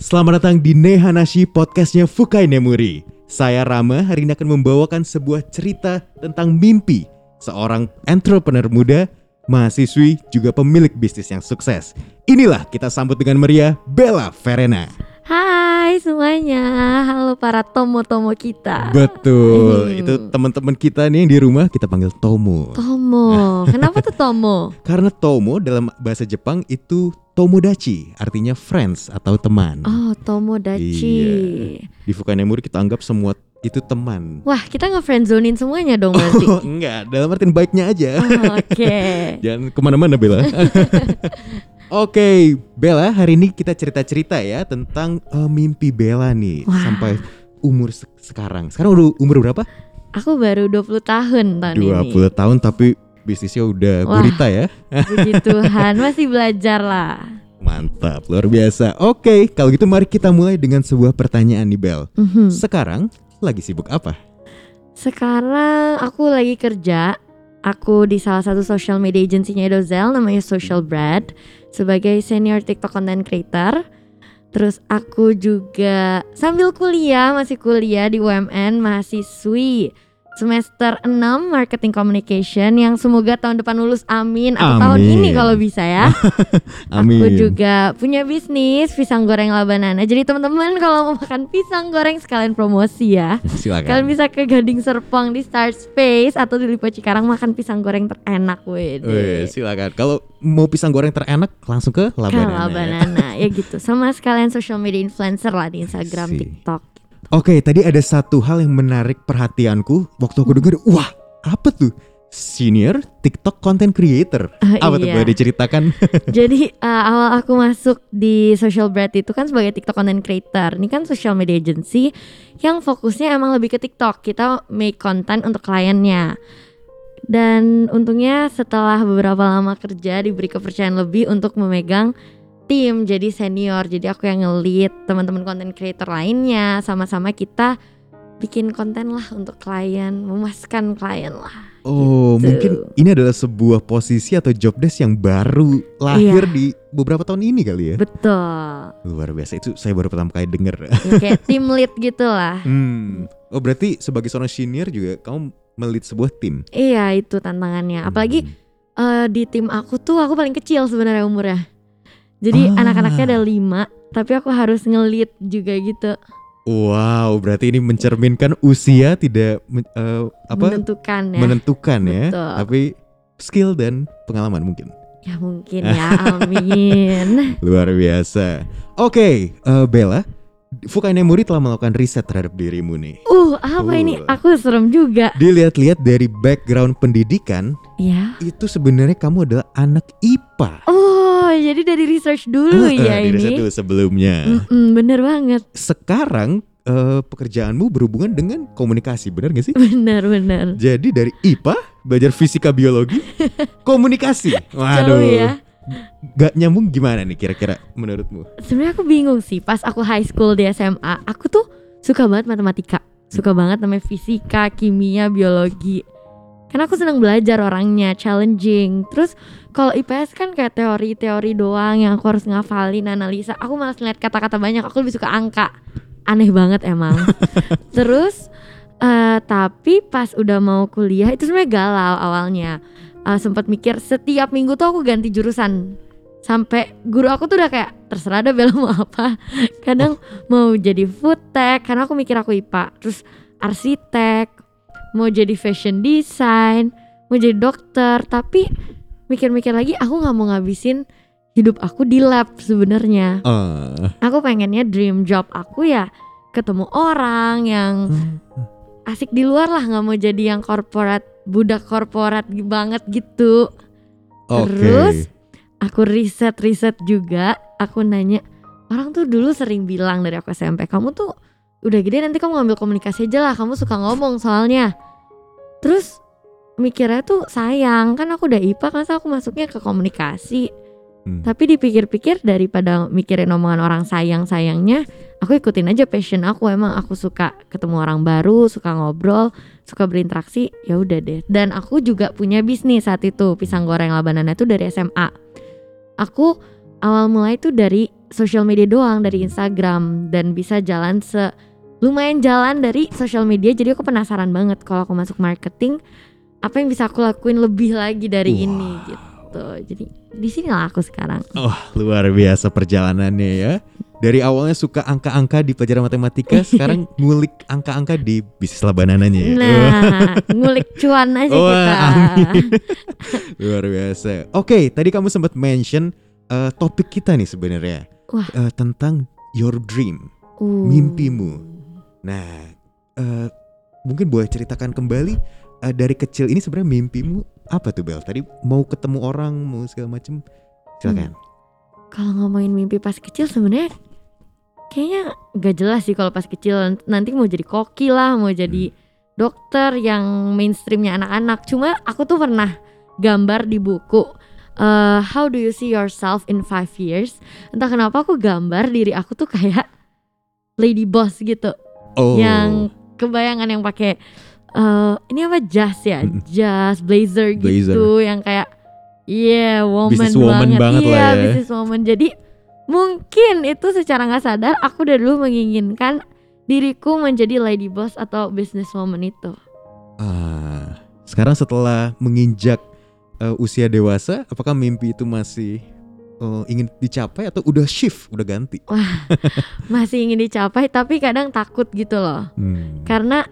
Selamat datang di Nehanashi podcastnya Fukai Nemuri. Saya Rama hari ini akan membawakan sebuah cerita tentang mimpi seorang entrepreneur muda, mahasiswi juga pemilik bisnis yang sukses. Inilah kita sambut dengan meriah Bella Verena. Hai semuanya, halo para tomo-tomo kita. Betul, Hmm. itu teman-teman kita nih yang di rumah kita panggil Tomo. Tomo, kenapa tuh Tomo? Karena Tomo dalam bahasa Jepang itu Tomodachi, artinya friends atau teman. Oh, Tomodachi. Iya. Di Fukai Nemuri kita anggap semua itu teman. Wah, kita nge-friendzonin semuanya dong berarti. Oh, enggak, dalam artian baiknya aja. Oh, Oke. Jangan ke mana-mana Bella. Oke, Bella, hari ini kita cerita-cerita ya tentang eh, mimpi Bella nih Wah. sampai umur se- sekarang. Sekarang udah umur berapa? Aku baru 20 tahun tahun 20 ini. tahun tapi bisnisnya udah Wah. gurita ya. Puji Tuhan, masih belajar lah. Mantap, luar biasa. Oke, kalau gitu mari kita mulai dengan sebuah pertanyaan nih Bel. Mhm. Sekarang lagi sibuk apa? Sekarang aku lagi kerja. Aku di salah satu social media agency-nya Edozel namanya Social Brand sebagai senior TikTok content creator. Terus aku juga sambil kuliah, masih kuliah di UMN mahasiswi semester 6 marketing communication yang semoga tahun depan lulus amin atau tahun Amin. ini kalau bisa ya. Amin. Aku juga punya bisnis pisang goreng labanana. Jadi teman-teman kalau mau makan pisang goreng sekalian promosi ya. Kalian Silakan. bisa ke Gading Serpong di Star Space atau di Lipo Cikarang makan pisang goreng terenak wede. silakan. Kalau mau pisang goreng terenak langsung ke Labanana. Kalau banana ya gitu. Sama sekalian social media influencer lah di Instagram, See. TikTok. Oke, tadi ada satu hal yang menarik perhatianku waktu aku denger. Wah, apa tuh? Senior TikTok content creator. Ah, Apa tuh iya. boleh diceritakan? Jadi uh, awal aku masuk di Social Bread itu kan sebagai TikTok content creator. Ini kan social media agency yang fokusnya emang lebih ke TikTok. Kita make content untuk kliennya. Dan untungnya setelah beberapa lama kerja diberi kepercayaan lebih untuk memegang tim jadi senior. Jadi aku yang nge-lead teman-teman content creator lainnya sama-sama kita bikin konten lah untuk klien, memuaskan klien lah. Oh, Gitu. mungkin ini adalah sebuah posisi atau job desk yang baru lahir di beberapa tahun ini kali ya. Betul. Luar biasa itu saya baru pertama kali denger. Ya, kayak tim lead gitu lah. hmm. Oh, berarti sebagai seorang senior juga kamu melit sebuah tim. Iya itu tantangannya. Apalagi Hmm. eh, di tim aku tuh aku paling kecil sebenarnya umurnya. Jadi Ah. anak-anaknya ada lima, tapi aku harus ngelit juga gitu, Wow, berarti ini mencerminkan usia tidak eh, apa menentukan ya. menentukan ya, Betul. tapi skill dan pengalaman mungkin. ya mungkin ya, amin. Luar biasa. Oke, eh, Bella, Fukai Nemuri telah melakukan riset terhadap dirimu nih. Uh apa ini? Uh. Aku serem juga. Dilihat-lihat dari background pendidikan, Ya. itu sebenarnya kamu adalah anak IPA. Oh jadi dari research dulu Eh, ya riset ini. dulu sebelumnya. Mm-mm, bener banget, Sekarang eh, pekerjaanmu berhubungan dengan komunikasi, benar gak sih? bener bener. Jadi dari IPA belajar fisika biologi, komunikasi. Waduh. Jauh ya. Gak nyambung gimana nih kira-kira menurutmu? Sebenarnya aku bingung sih pas aku high school di SMA, aku tuh suka banget matematika, suka banget namanya fisika, kimia, biologi. Karena aku senang belajar orangnya, challenging. Terus kalau IPS kan kayak teori-teori doang yang aku harus ngafalin, analisa. Aku malas ngeliat kata-kata banyak, aku lebih suka angka. Aneh banget emang. Terus eh, tapi pas udah mau kuliah itu sebenarnya galau awalnya. Eh, sempat mikir setiap minggu tuh aku ganti jurusan. Sampai guru aku tuh udah kayak terserah ada bela mau apa. Kadang mau jadi food tech karena aku mikir aku IPA terus arsitek mau jadi fashion design mau jadi dokter. Tapi mikir-mikir lagi aku nggak mau ngabisin hidup aku di lab sebenarnya. Eh, aku pengennya dream job aku ya ketemu orang yang asik di luar lah nggak mau jadi yang korporat budak korporat banget gitu Oke. Terus aku riset-riset juga, aku nanya orang tuh dulu sering bilang dari aku SMP, kamu tuh udah gede nanti kamu ngambil komunikasi aja lah, kamu suka ngomong soalnya. Terus mikirnya tuh sayang kan aku udah IPA kan aku masuknya ke komunikasi. Hmm. Tapi dipikir-pikir daripada mikirin omongan orang sayang-sayangnya, aku ikutin aja passion aku. Emang aku suka ketemu orang baru, suka ngobrol, suka berinteraksi. Ya udah deh. Dan aku juga punya bisnis saat itu, pisang goreng labanana itu dari SMA. Aku awal mulai tuh dari sosial media doang dari Instagram dan bisa jalan se lumayan jalan dari sosial media jadi aku penasaran banget kalau aku masuk marketing apa yang bisa aku lakuin lebih lagi dari Wow. ini gitu jadi di sini lah aku sekarang Oh, luar biasa perjalanannya ya. Dari awalnya suka angka-angka di pelajaran matematika, sekarang ngulik angka-angka di bisnis labanananya ya. nah ngulik cuan aja Wah, kita. Luar biasa. Oke, tadi kamu sempat mention eh, topik kita nih sebenarnya. Eh, tentang your dream, Uh. mimpimu. Nah, eh, mungkin boleh ceritakan kembali eh, dari kecil ini sebenarnya mimpimu apa tuh Bel? Tadi mau ketemu orang, mau segala macem. Silakan. kalau ngomongin mimpi pas kecil sebenarnya kayaknya gak jelas sih kalau pas kecil nanti mau jadi koki lah mau jadi dokter yang mainstreamnya anak-anak cuma aku tuh pernah gambar di buku eh, how do you see yourself in five years entah kenapa aku gambar diri aku tuh kayak lady boss gitu Oh. yang kebayangan yang pakai eh, ini apa jas ya jas blazer, Blazer. gitu yang kayak iya woman Businesswoman banget lah ya. business woman jadi mungkin itu secara nggak sadar aku dari dulu menginginkan diriku menjadi lady boss atau business woman itu Ah, sekarang setelah menginjak eh, usia dewasa, apakah mimpi itu masih eh, ingin dicapai atau udah shift, udah ganti? masih ingin dicapai tapi kadang takut gitu loh Hmm. karena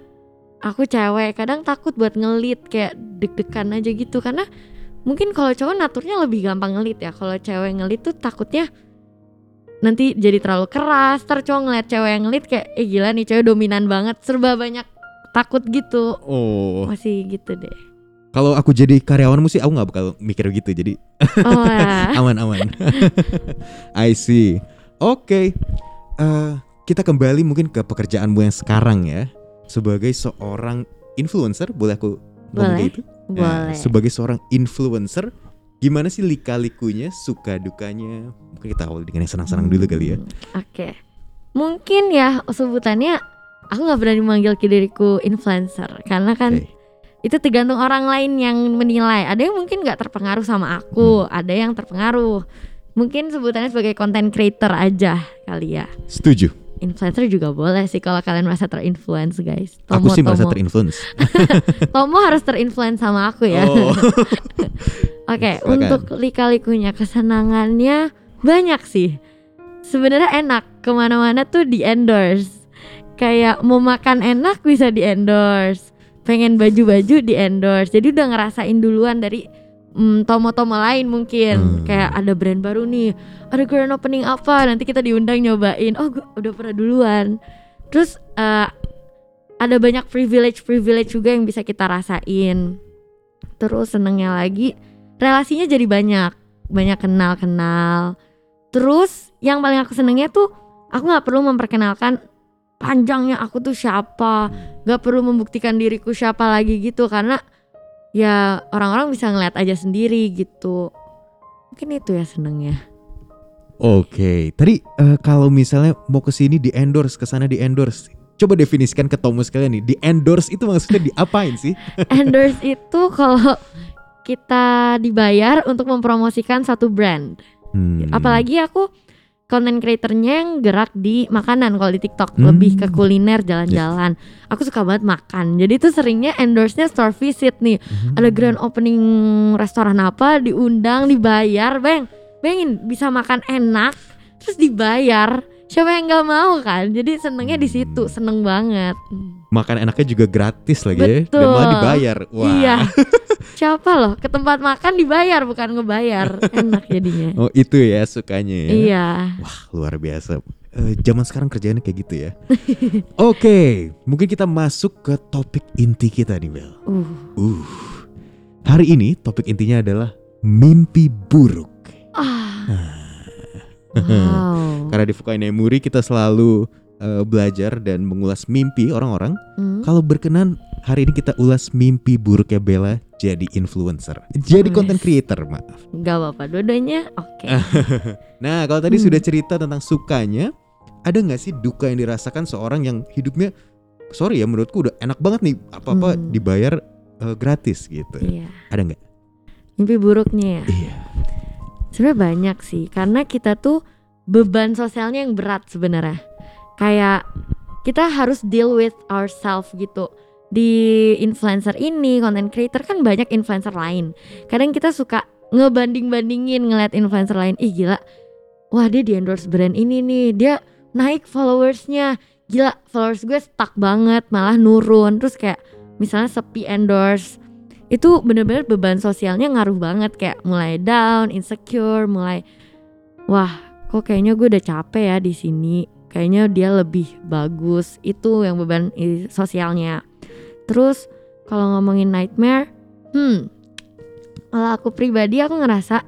aku cewek kadang takut buat ngelit kayak deg-degan aja gitu karena mungkin kalau cowok naturnya lebih gampang ngelit ya kalau cewek ngelit tuh takutnya nanti jadi terlalu keras ntar cowok ngeliat cewek yang ngelit kayak eh gila nih cewek dominan banget serba banyak takut gitu Oh, masih gitu deh kalau aku jadi karyawanmu sih, aku nggak bakal mikir gitu. Jadi oh ya. aman-aman. I see. Oke, Eh, kita kembali mungkin ke pekerjaanmu yang sekarang ya, sebagai seorang influencer. Boleh aku ngomong Boleh. kayak gitu? Nah, boleh sebagai seorang influencer, gimana sih lika-likunya, suka dukanya? Mungkin kita awal dengan yang senang-senang dulu kali ya. Hmm, Oke. Mungkin ya sebutannya aku nggak berani manggil diriku influencer karena kan Oke. itu tergantung orang lain yang menilai. Ada yang mungkin nggak terpengaruh sama aku, Hmm. ada yang terpengaruh. Mungkin sebutannya sebagai content creator aja kali ya. Setuju. Influencer juga boleh sih kalau kalian merasa terinfluence guys. aku sih merasa Tomo. terinfluence. Tomo harus terinfluence sama aku ya. Oh. Oke, Silakan. untuk lika-likunya kesenangannya banyak sih. Sebenarnya enak ke mana-mana tuh di endorse. Kayak mau makan enak bisa di endorse. Pengen baju-baju di endorse. Jadi udah ngerasain duluan dari mm, tomo-tomo lain mungkin. Hmm. Kayak ada brand baru nih, ada grand opening apa, nanti kita diundang nyobain. Oh, gua udah pernah duluan. Terus eh, ada banyak privilege-privilege juga yang bisa kita rasain. Terus senengnya lagi relasinya jadi banyak, banyak kenal-kenal. Terus yang paling aku senengnya tuh aku nggak perlu memperkenalkan panjangnya aku tuh siapa, nggak perlu membuktikan diriku siapa lagi gitu karena ya orang-orang bisa ngeliat aja sendiri gitu. Mungkin itu ya senengnya. Oke, tadi eh, kalau misalnya mau ke sini di endorse, ke sana di endorse. Coba definisikan ke Tomo sekalian nih. Di endorse itu maksudnya diapain sih? Endorse itu kalau kita dibayar untuk mempromosikan satu brand. Hmm. Apalagi aku content creatornya yang gerak di makanan kalau di TikTok Hmm. lebih ke kuliner jalan-jalan. Aku suka banget makan. Jadi tuh seringnya endorse-nya store visit nih. Hmm. Ada grand opening restoran apa diundang dibayar, Bang. Bayangin bisa makan enak terus dibayar. Siapa yang nggak mau kan? Jadi senengnya di situ, Hmm. seneng banget. Makan enaknya juga gratis lagi ya. Dan Betul. malah dibayar. Wah. Iya. Siapa loh ke tempat makan dibayar bukan ngebayar. Enak jadinya. Oh itu ya sukanya ya. Iya. Wah luar biasa. Eh, zaman sekarang kerjaannya kayak gitu ya. Oke, mungkin kita masuk ke topik inti kita nih Bel. Uh. Uh, hari ini topik intinya adalah mimpi buruk. Ah. Wow. Karena di Fukai Nemuri kita selalu eh, belajar dan mengulas mimpi orang-orang. Hmm. Kalau berkenan hari ini kita ulas mimpi buruknya Bella jadi influencer, jadi Yes. content creator maaf. Gak apa-apa, dua-duanya oke. Nah kalau tadi Hmm. sudah cerita tentang sukanya, ada nggak sih duka yang dirasakan seorang yang hidupnya, sorry ya menurutku udah enak banget nih apa-apa Hmm. dibayar eh, gratis gitu. Iya. Ada nggak? Mimpi buruknya ya. Iya. Sebenarnya banyak sih, karena kita tuh beban sosialnya yang berat sebenarnya. Kayak kita harus deal with ourselves gitu. Di influencer ini, content creator kan banyak influencer lain. Kadang kita suka ngebanding-bandingin ngeliat influencer lain. Ih gila, wah dia di endorse brand ini nih, dia naik followersnya. Gila, followers gue stuck banget, malah nurun. Terus kayak misalnya sepi endorse, itu bener-bener beban sosialnya ngaruh banget. Kayak mulai down, insecure, mulai wah kok kayaknya gue udah capek ya di sini. Kayaknya dia lebih bagus. Itu yang beban sosialnya. Terus kalau ngomongin nightmare, hmm, kalau aku pribadi aku ngerasa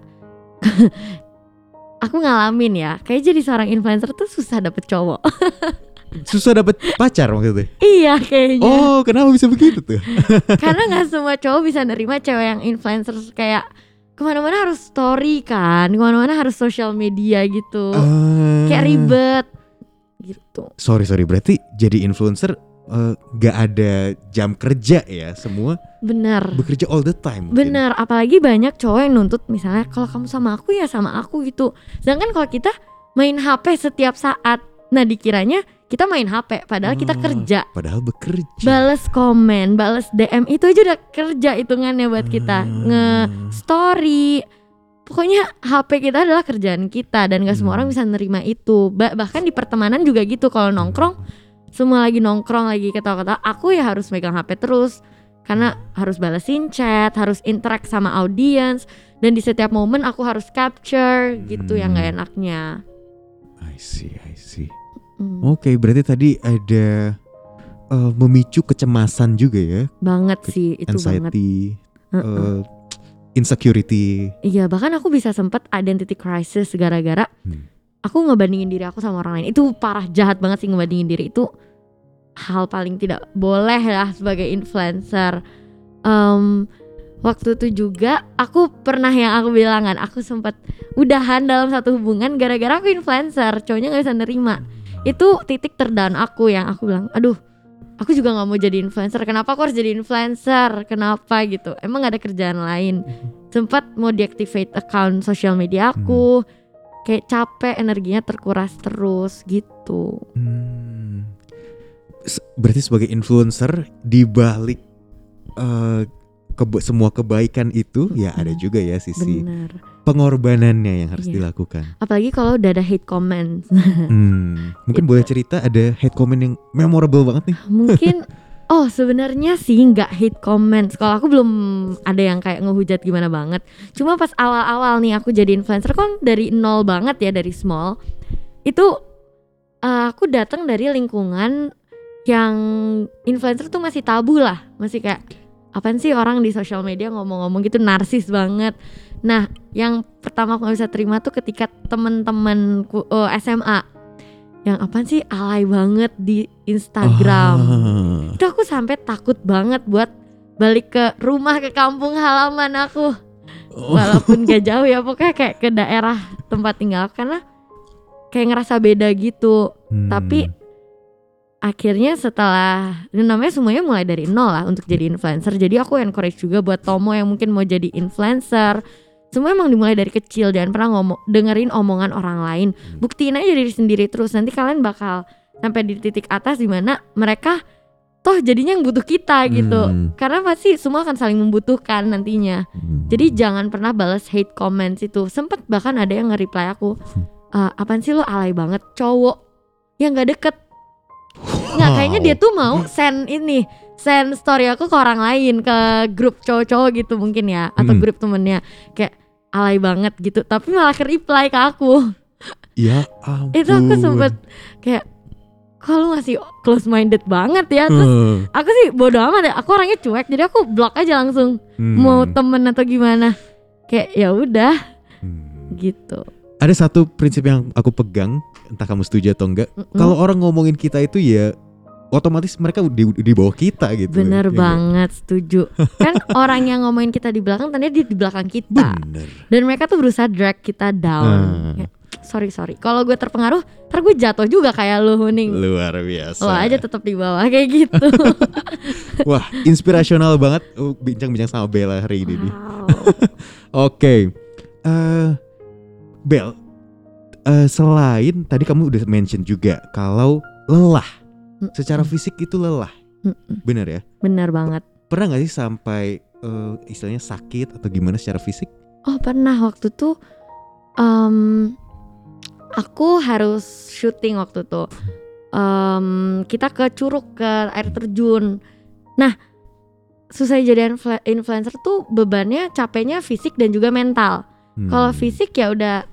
aku ngalamin ya, kayak jadi seorang influencer tuh susah dapet cowok. Susah dapet pacar maksudnya. iya kayaknya. Oh, kenapa bisa begitu tuh? Karena nggak semua cowok bisa nerima cewek yang influencer kayak ke mana-mana harus story kan, ke mana-mana harus social media gitu. Ah. Kayak ribet gitu. Sorry sorry berarti jadi influencer gak ada jam kerja ya semua Bener. bekerja all the time. Bener, apalagi banyak cowok yang nuntut misalnya kalau kamu sama aku ya sama aku gitu. Sedangkan kalau kita main HP setiap saat, nah dikiranya kita main HP, padahal kita Oh, kerja. Padahal bekerja. Bales komen, bales DM itu aja udah kerja hitungannya buat kita. Hmm. Nge story. Pokoknya HP kita adalah kerjaan kita dan gak semua Hmm. orang bisa nerima itu. Ba- bahkan di pertemanan juga gitu kalau nongkrong semua lagi nongkrong lagi ketawa-ketawa, aku ya harus megang HP terus karena harus balesin chat, harus interact sama audience dan di setiap momen aku harus capture gitu yang gak Hmm. enaknya. I see, I see. Hmm, Oke, berarti tadi ada eh, memicu kecemasan juga ya, banget sih itu banget. anxiety, Heeh. eh, insecurity. Iya bahkan aku bisa sempet identity crisis gara-gara Hmm. aku ngebandingin diri aku sama orang lain itu parah jahat banget sih ngebandingin diri itu hal paling tidak boleh lah sebagai influencer. Em, waktu itu juga aku pernah yang aku bilang kan aku sempat udahan dalam satu hubungan gara-gara aku influencer cowoknya nggak bisa nerima itu titik terdown aku yang aku bilang aduh aku juga nggak mau jadi influencer. Kenapa aku harus jadi influencer? Kenapa? Gitu. Emang ada kerjaan lain. Sempat mau deactivate account sosial media aku. Kayak capek energinya terkuras terus gitu. Hmm. Berarti sebagai influencer di balik eh, keba- semua kebaikan itu ya ada juga ya sisi bener pengorbanannya yang harus Iya. dilakukan. apalagi kalau udah ada hate comment Hmm, mungkin Gitu. boleh cerita ada hate comment yang memorable banget nih. mungkin oh sebenarnya sih nggak hate comment kalau aku belum ada yang kayak ngehujat gimana banget cuma pas awal-awal nih aku jadi influencer kan dari nol banget ya dari small itu eh, aku datang dari lingkungan yang influencer tuh masih tabu lah masih kayak apaan sih orang di sosial media ngomong-ngomong gitu narsis banget nah yang pertama aku gak bisa terima tuh ketika temen-temenku oh, SMA yang apaan sih? Alay banget di Instagram. Ah. itu aku sampai takut banget buat balik ke rumah ke kampung halaman aku. Oh. walaupun gak jauh ya pokoknya kayak ke daerah tempat tinggal karena kayak ngerasa beda gitu. Hmm. tapi akhirnya setelah ini namanya semuanya mulai dari nol lah untuk jadi influencer. Jadi aku encourage juga buat Tomo yang mungkin mau jadi influencer semua emang dimulai dari kecil jangan pernah ngomong dengerin omongan orang lain. Buktiin aja diri sendiri terus nanti kalian bakal sampai di titik atas di mana mereka toh jadinya yang butuh kita gitu. Hmm. karena pasti semua akan saling membutuhkan nantinya. Hmm. jadi jangan pernah balas hate comments itu. Sempet bahkan ada yang nge-reply aku "Eh, apaan sih lo alay banget cowok yang gak deket. Nggak kayaknya dia tuh mau send ini send story aku ke orang lain ke grup cowok-cowok gitu mungkin ya atau Hmm. grup temennya. Kayak alay banget gitu tapi malah ke reply ke aku Ya ampun. itu aku sempet kayak kok lu masih close minded banget ya terus Eh, aku sih bodo amat ya aku orangnya cuek jadi aku blok aja langsung hmm. mau temen atau gimana kayak ya udah Hmm. gitu Ada satu prinsip yang aku pegang, entah kamu setuju atau enggak. Mm-mm. Kalau orang ngomongin kita itu ya otomatis mereka di, di bawah kita gitu. bener Ya banget setuju kan orang yang ngomongin kita di belakang tadinya dia di belakang kita Bener. dan mereka tuh berusaha drag kita down. Kayak, sorry sorry kalau gue terpengaruh ntar gue jatuh juga kayak lu huning Luar biasa. lo aja tetap di bawah kayak gitu Wah, inspirasional banget uh, bincang-bincang sama Bella hari ini wow. Oke. Eh Bel, eh, selain tadi kamu udah mention juga kalau lelah, Mm-mm. secara fisik itu lelah, Mm-mm. bener ya? Benar banget. Pernah nggak sih sampai eh, istilahnya sakit atau gimana secara fisik? Oh pernah waktu tuh em, aku harus syuting waktu tuh. Em, kita ke curug ke air terjun. Nah susah jadi influ- influencer tuh bebannya capeknya fisik dan juga mental. Hmm. Kalau fisik ya udah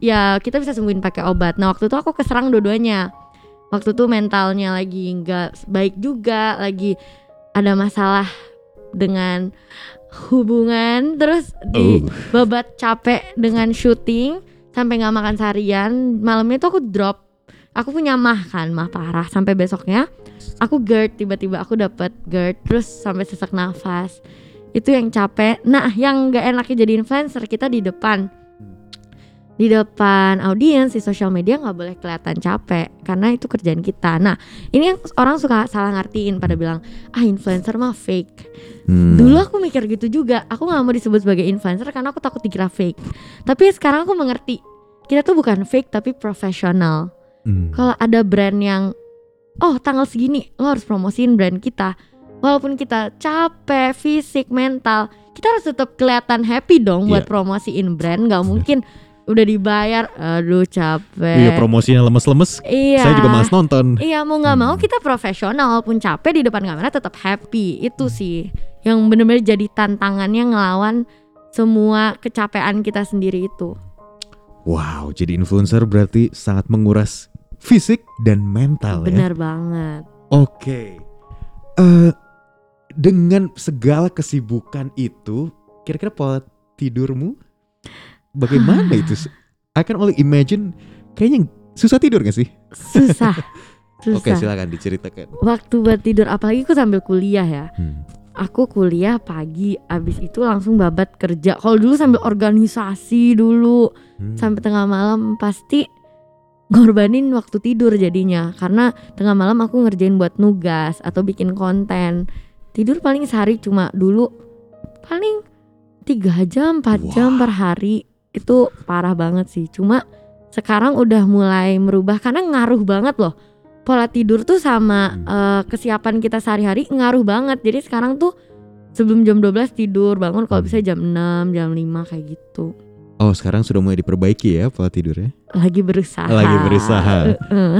ya kita bisa sembuhin pakai obat. Nah waktu itu aku keserang dua-duanya. Waktu itu mentalnya lagi nggak baik juga, lagi ada masalah dengan hubungan, terus di Oh. babat capek dengan syuting sampai nggak makan seharian. Malamnya tuh aku drop. Aku punya mah kan, mah parah sampai besoknya. Aku GERD tiba-tiba aku dapat GERD terus sampai sesak nafas. Itu yang capek. Nah, yang nggak enaknya jadi influencer kita di depan di depan audiens di sosial media nggak boleh kelihatan capek karena itu kerjaan kita. Nah ini yang orang suka salah ngertiin pada bilang ah influencer mah fake. Hmm. Dulu aku mikir gitu juga. Aku nggak mau disebut sebagai influencer karena aku takut dikira fake. Tapi sekarang aku mengerti kita tuh bukan fake tapi profesional. Hmm. Kalau ada brand yang oh tanggal segini lo harus promosiin brand kita. Walaupun kita capek fisik mental, kita harus tetap kelihatan happy dong buat Iya. promosiin brand. Gak mungkin udah dibayar, aduh capek. Iya promosinya lemes-lemes. Iya. Saya juga malas nonton. Iya mau nggak mau Hmm. kita profesional walaupun capek di depan kamera tetap happy itu sih yang bener-bener jadi tantangannya ngelawan semua kecapean kita sendiri itu. Wow, jadi influencer berarti sangat menguras fisik dan mental ya. Bener banget. Oke. Eh dengan segala kesibukan itu, kira-kira pola tidurmu bagaimana itu? I can only imagine kayaknya susah tidur gak sih? Susah. Susah. Oke, silakan diceritakan. Waktu buat tidur apalagi aku sambil kuliah ya. Hmm. Aku kuliah pagi, abis itu langsung babat kerja. Kalau dulu sambil organisasi dulu, Hmm. sampai tengah malam pasti ngorbanin waktu tidur jadinya karena tengah malam aku ngerjain buat nugas atau bikin konten tidur paling sehari cuma dulu paling tiga jam 4 jam Wah. per hari itu parah banget sih cuma sekarang udah mulai merubah karena ngaruh banget loh pola tidur tuh sama Hmm. eh, kesiapan kita sehari-hari ngaruh banget jadi sekarang tuh sebelum jam 12 tidur bangun kalau Hmm. bisa jam 6 jam 5 kayak gitu Oh, sekarang sudah mulai diperbaiki ya pola tidurnya. lagi berusaha. Lagi berusaha.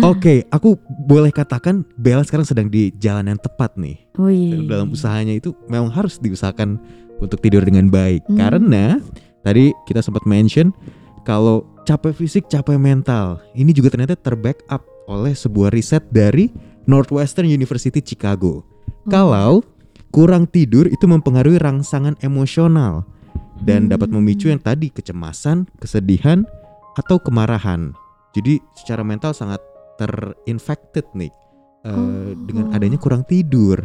Oke, aku boleh katakan Bella sekarang sedang di jalan yang tepat nih. Iya. dalam usahanya itu memang harus diusahakan untuk tidur dengan baik Hmm. karena tadi kita sempat mention kalau capek fisik capek mental ini juga ternyata terbackup oleh sebuah riset dari Northwestern University Chicago Oh. kalau kurang tidur itu mempengaruhi rangsangan emosional dan Hmm. dapat memicu yang tadi kecemasan kesedihan atau kemarahan jadi secara mental sangat terinfected nih Oh. dengan adanya kurang tidur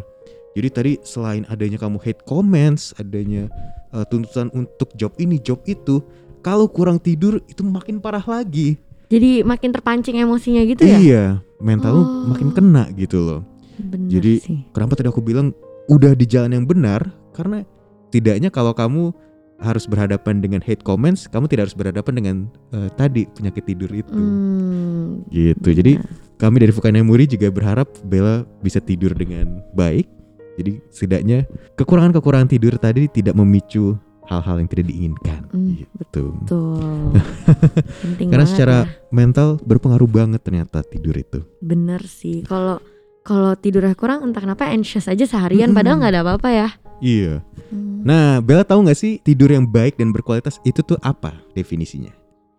jadi tadi selain adanya kamu hate comments, adanya uh, tuntutan untuk job ini, job itu, kalau kurang tidur itu makin parah lagi. Jadi makin terpancing emosinya gitu ya? Iya, mental Oh. makin kena gitu loh. Bener Jadi, sih. Kenapa tadi aku bilang udah di jalan yang benar? Karena tidaknya kalau kamu harus berhadapan dengan hate comments, kamu tidak harus berhadapan dengan uh, tadi penyakit tidur itu. Hmm, Gitu. Jadi bener. kami dari Fukai Muri juga berharap Bella bisa tidur dengan baik. Jadi setidaknya kekurangan-kekurangan tidur tadi tidak memicu hal-hal yang tidak diinginkan. Hmm, gitu. Betul. Penting Karena secara ya. mental berpengaruh banget ternyata tidur itu. bener sih. Kalau kalau tidurnya kurang entah kenapa anxious aja seharian Mm-mm. padahal nggak ada apa-apa ya. Iya. Hmm. Nah, Bella tahu nggak sih tidur yang baik dan berkualitas itu tuh apa definisinya?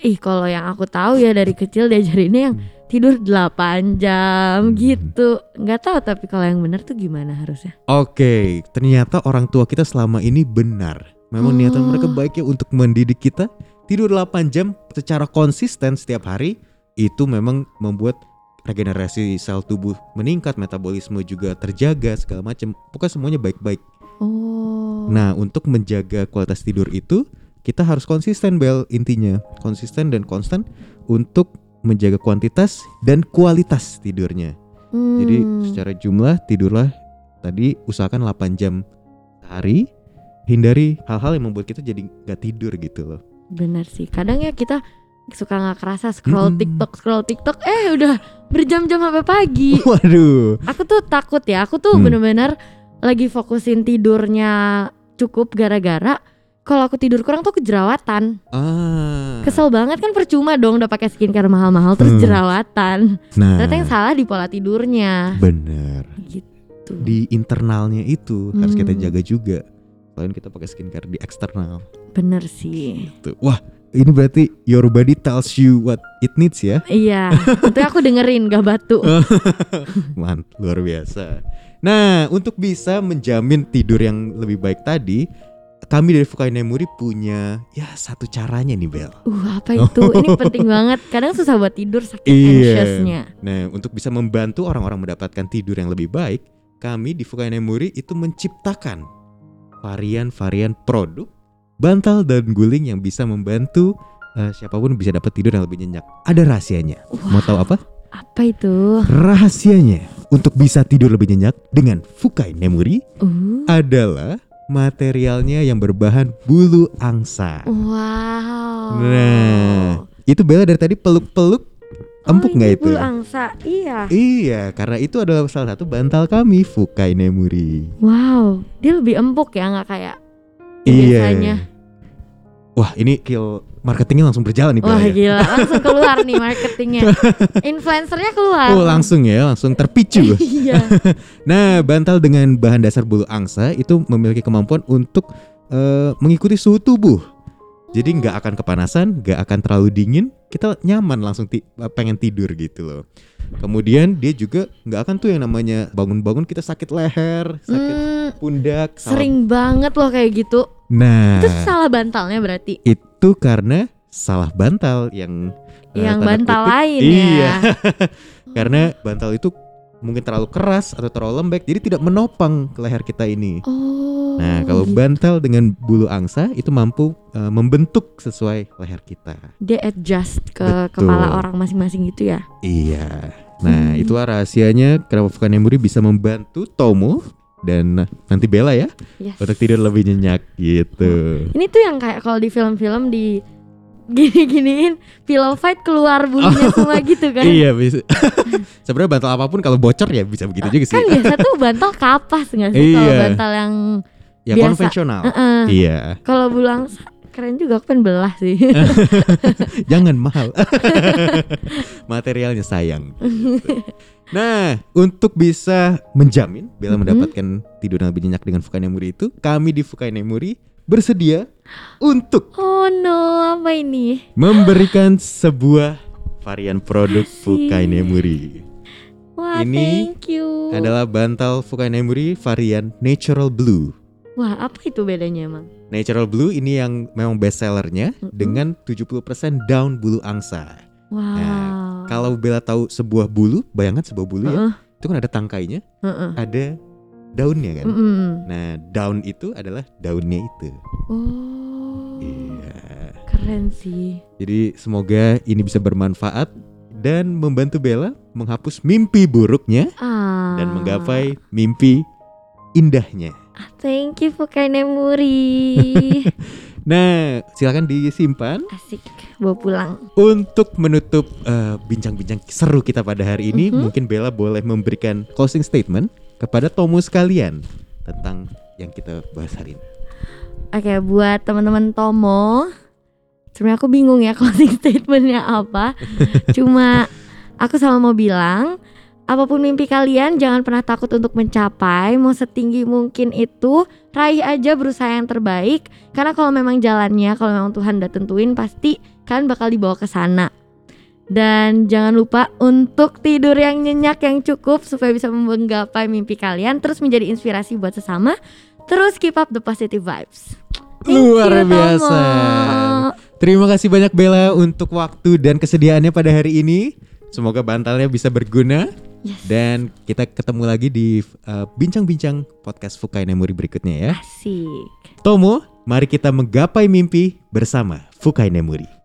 Ih, kalau yang aku tahu ya dari kecil diajarinnya yang tidur 8 jam Hmm. gitu. Nggak tahu tapi kalau yang bener tuh gimana harusnya? Oke, ternyata orang tua kita selama ini benar. Memang niatan Oh. mereka baik ya untuk mendidik kita tidur 8 jam secara konsisten setiap hari itu memang membuat regenerasi sel tubuh meningkat, metabolisme juga terjaga segala macam. Pokoknya semuanya baik-baik. Oh. Nah, untuk menjaga kualitas tidur itu kita harus konsisten Bel intinya. Konsisten dan konstan untuk menjaga kuantitas dan kualitas tidurnya. Jadi Hmm. secara jumlah tidurlah tadi usahakan 8 jam sehari. Hindari hal-hal yang membuat kita jadi nggak tidur gitu loh. Bener sih. Kadang ya kita suka nggak kerasa scroll Mm-mm. TikTok scroll TikTok eh udah berjam-jam sampai pagi Waduh. aku tuh takut ya aku tuh Hmm. bener-bener lagi fokusin tidurnya cukup gara-gara kalau aku tidur kurang tuh kejerawatan Ah. kesel banget kan percuma dong udah pakai skincare mahal-mahal terus Hmm. jerawatan Nah, ternyata yang salah di pola tidurnya bener. gitu Di internalnya itu harus kita Hmm. jaga juga. Selain kita pakai skincare di eksternal. bener sih Tuh. Wah, ini berarti your body tells you what it needs ya. iya itu aku dengerin gak batu Mant, luar biasa. Nah, untuk bisa menjamin tidur yang lebih baik tadi, kami dari Fukai Nemuri punya ya satu caranya nih Bel. uh apa itu ini penting banget kadang susah buat tidur saking Iya. anxiousnya Nah, untuk bisa membantu orang-orang mendapatkan tidur yang lebih baik, kami di Fukai Nemuri itu menciptakan varian-varian produk bantal dan guling yang bisa membantu eh, siapa pun bisa dapat tidur yang lebih nyenyak. Ada rahasianya. Mau tahu apa? apa itu Rahasianya untuk bisa tidur lebih nyenyak dengan Fukai Nemuri uh adalah materialnya yang berbahan bulu angsa. wow Nah, itu Bella dari tadi peluk-peluk empuk oh, nggak ini itu? bulu angsa iya Iya, karena itu adalah salah satu bantal kami Fukai Nemuri. wow dia lebih empuk ya nggak kayak Iya. biasanya Wah, ini kill marketingnya langsung berjalan nih Wah ya. gila langsung keluar nih marketingnya Influencernya keluar Oh, langsung ya, langsung terpicu. Iya Nah, bantal dengan bahan dasar bulu angsa itu memiliki kemampuan untuk eh, mengikuti suhu tubuh. Jadi nggak akan kepanasan, nggak akan terlalu dingin, kita nyaman langsung ti- pengen tidur gitu loh. Kemudian dia juga nggak akan tuh yang namanya bangun-bangun kita sakit leher, sakit Hmm, pundak. Sering banget loh kayak gitu Nah, Itu salah bantalnya berarti itu karena salah bantal yang eh, Yang tanda bantal kutip- lain iya. ya karena bantal itu mungkin terlalu keras atau terlalu lembek, jadi tidak menopang ke leher kita ini. Oh Nah, kalau gitu. bantal dengan bulu angsa itu mampu uh, membentuk sesuai leher kita. Dia adjust ke Betul. kepala orang masing-masing gitu ya Iya. Nah, Hmm. itulah rahasianya kenapa Fukan Emuri bisa membantu Tomo dan nanti Bella ya yes. untuk tidur lebih nyenyak gitu. Ini tuh yang kayak kalau di film-film di gini-giniin pillow fight keluar bulunya semua gitu kan Iya, bisa. Sebenarnya bantal apa pun kalau bocor ya bisa begitu juga sih. Kan biasa tuh bantal kapas nggak sih Kalau Iya. bantal yang ya biasa. konvensional. Heeh. Iya. Kalau bulang keren juga aku pengen belah sih Jangan mahal. Materialnya sayang. Nah, untuk bisa menjamin Bella Mhm. mendapatkan tidur yang lebih nyenyak dengan Fukai Nemuri itu, kami di Fukai Nemuri bersedia untuk Oh no apa ini memberikan sebuah varian produk Asik. Fukai Nemuri. Wah Ini thank you Adalah bantal Fukai Nemuri varian Natural Blue. Wah apa itu bedanya emang Natural Blue ini yang memang best sellernya Mhm. dengan 70% down bulu angsa. Wow Kalau Bella tahu sebuah bulu, bayangkan sebuah bulu ya, Heeh, itu kan ada tangkainya, heeh. ada daunnya kan. Mm-mm. Nah, daun itu adalah daunnya itu. Oh Iya. keren sih Jadi semoga ini bisa bermanfaat dan membantu Bella menghapus mimpi buruknya ah. dan menggapai mimpi indahnya. Ah, Thank you Fukai Nemuri Nah, silakan disimpan Asik bawa pulang untuk menutup eh, bincang-bincang seru kita pada hari ini. Mhm. Mungkin Bella boleh memberikan closing statement kepada Tomo sekalian tentang yang kita bahas hari ini. Oke buat teman-teman Tomo Sebenarnya aku bingung ya closing statementnya apa Cuma aku sama mau bilang Apa pun mimpi kalian jangan pernah takut untuk mencapai Mau setinggi mungkin itu Raih aja berusaha yang terbaik Karena kalau memang jalannya Kalau memang Tuhan udah tentuin Pasti kalian bakal dibawa ke sana dan jangan lupa untuk tidur yang nyenyak yang cukup supaya bisa menggapai mimpi kalian terus menjadi inspirasi buat sesama. Terus keep up the positive vibes. Thank Luar you, Tomo. biasa. Terima kasih banyak Bella untuk waktu dan kesediaannya pada hari ini. Semoga bantalnya bisa berguna Yes. dan kita ketemu lagi di uh, bincang-bincang podcast Fukai Nemuri berikutnya ya. Asik. Tomo, mari kita menggapai mimpi bersama Fukai Nemuri.